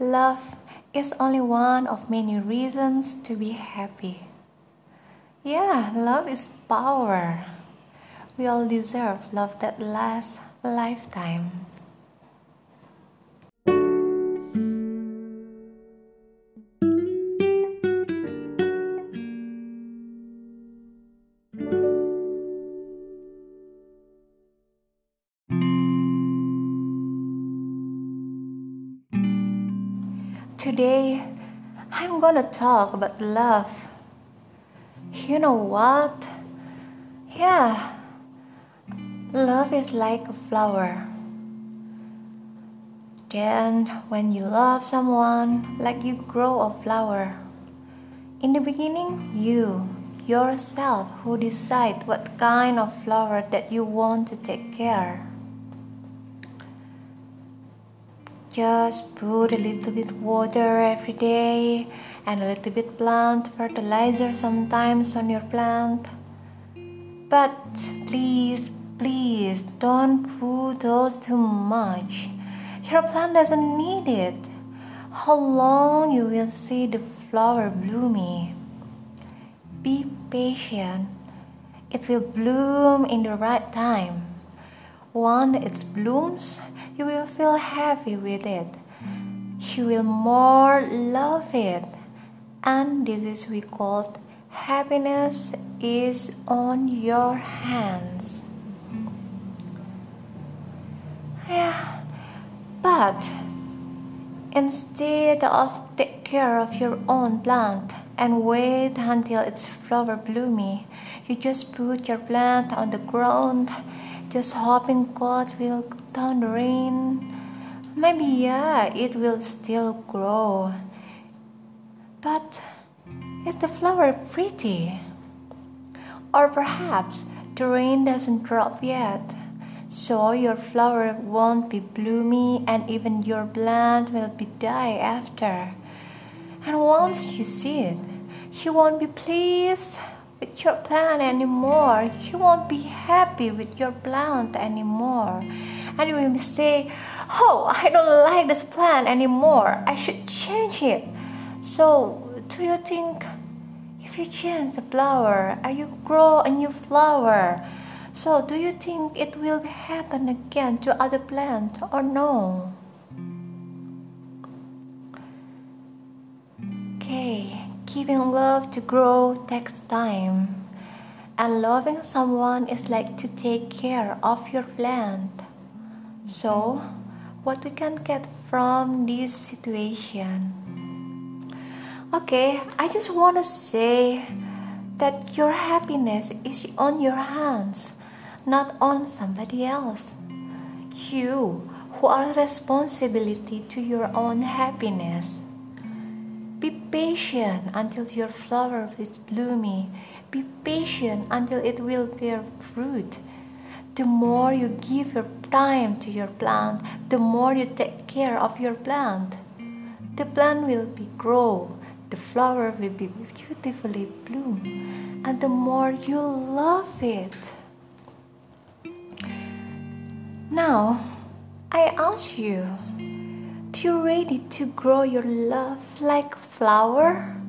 Love is only one of many reasons to be happy. Yeah, love is power. We all deserve love that lasts a lifetime. Today, I'm gonna talk about love. You know what? Yeah, love is like a flower. Then, when you love someone, like you grow a flower. In the beginning, you, yourself, who decide what kind of flower that you want to take care. Just put a little bit water every day and a little bit plant fertilizer sometimes on your plant. But please, please don't put those too much. Your plant doesn't need it. How long you will see the flower blooming? Be patient. It will bloom in the right time. When it blooms, you will feel happy with it. You will more love it. And this is we call happiness is on your hands. Yeah, but instead of take care of your own plant and wait until it's flower bloomy, you just put your plant on the ground just hoping God will down the rain. Maybe, yeah, it will still grow. But is the flower pretty? Or perhaps the rain doesn't drop yet, so your flower won't be bloomy and even your plant will be die after. And once you see it, you won't be pleased with your plant anymore. You won't be happy with your plant anymore. And you will say, Oh, I don't like this plant anymore. I should change it. So, do you think if you change the flower and you grow a new flower, so do you think it will happen again to other plant or no? Okay. Giving love to grow takes time, and loving someone is like to take care of your plant. So, what we can get from this situation? Okay, I just want to say that your happiness is on your hands, not on somebody else. You who are responsibility to your own happiness. Be patient until your flower is blooming. Be patient until it will bear fruit. The more you give your time to your plant, the more you take care of your plant. The plant will be grow, the flower will be beautifully bloom, and the more you love it. Now, I ask you, you ready to grow your love like flower?